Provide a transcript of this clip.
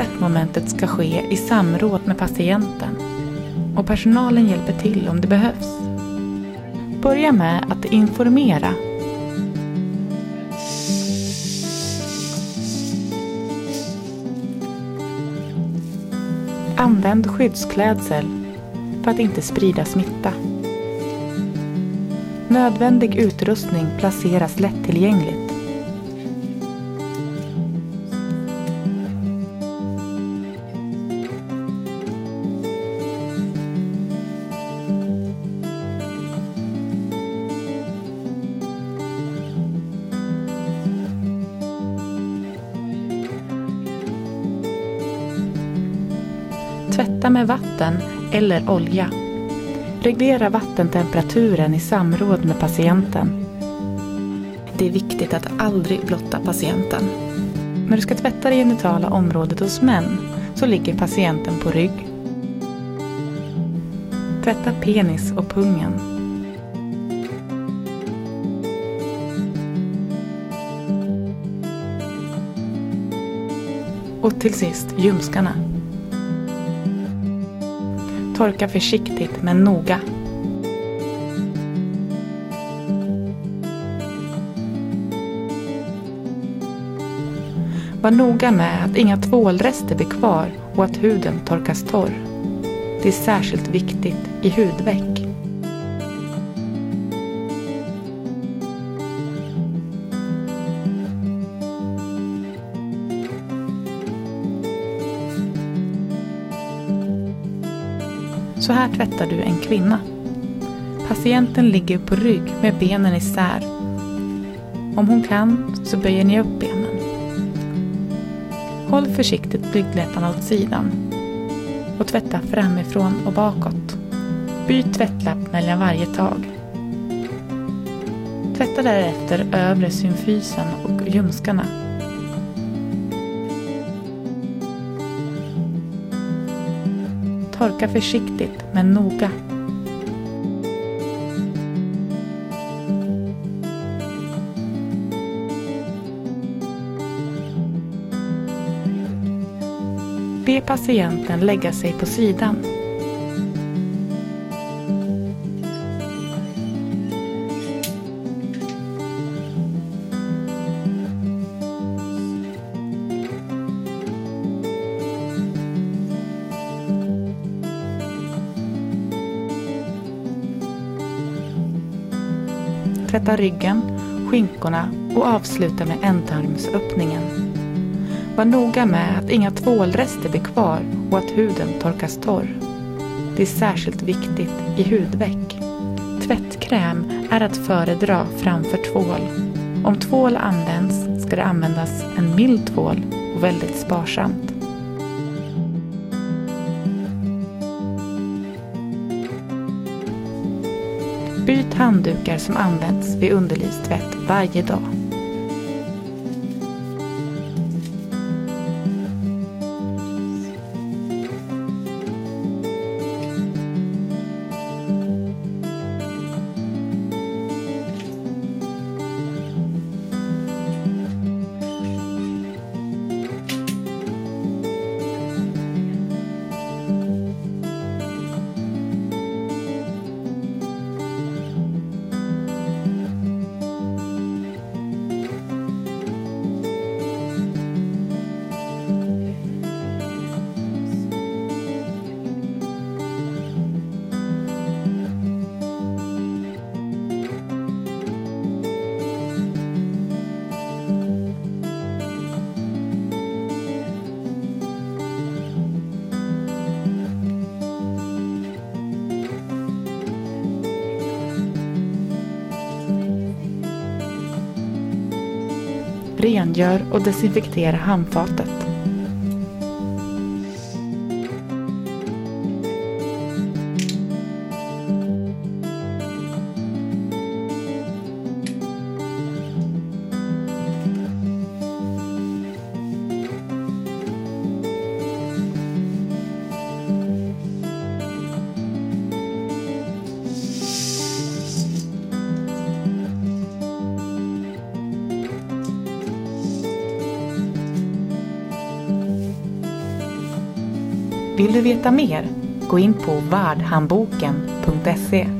Tvättmomentet ska ske i samråd med patienten och personalen hjälper till om det behövs. Börja med att informera. Använd skyddsklädsel för att inte sprida smitta. Nödvändig utrustning placeras lättillgängligt. Tvätta med vatten eller olja. Reglera vattentemperaturen i samråd med patienten. Det är viktigt att aldrig blotta patienten. När du ska tvätta det genitala området hos män så ligger patienten på rygg. Tvätta penis och pungen. Och till sist ljumskarna. Torka försiktigt men noga. Var noga med att inga tvålrester blir kvar och att huden torkas torr. Det är särskilt viktigt i hudveck. Så här tvättar du en kvinna. Patienten ligger på rygg med benen isär. Om hon kan så böjer ni upp benen. Håll försiktigt blygdläpparna åt sidan och tvätta framifrån och bakåt. Byt tvättlapp mellan varje tag. Tvätta därefter övre symfysen och ljumskarna. Torka försiktigt men noga. Be patienten lägga sig på sidan. Tvätta ryggen, skinkorna och avsluta med ändtarmsöppningen. Var noga med att inga tvålrester blir kvar och att huden torkas torr. Det är särskilt viktigt i hudveck. Tvättkräm är att föredra framför tvål. Om tvål används ska det användas en mild tvål och väldigt sparsamt. Byt handdukar som används vid underlivstvätt varje dag. Rengör och desinfektera handfatet. Vill du veta mer? Gå in på vardhandboken.se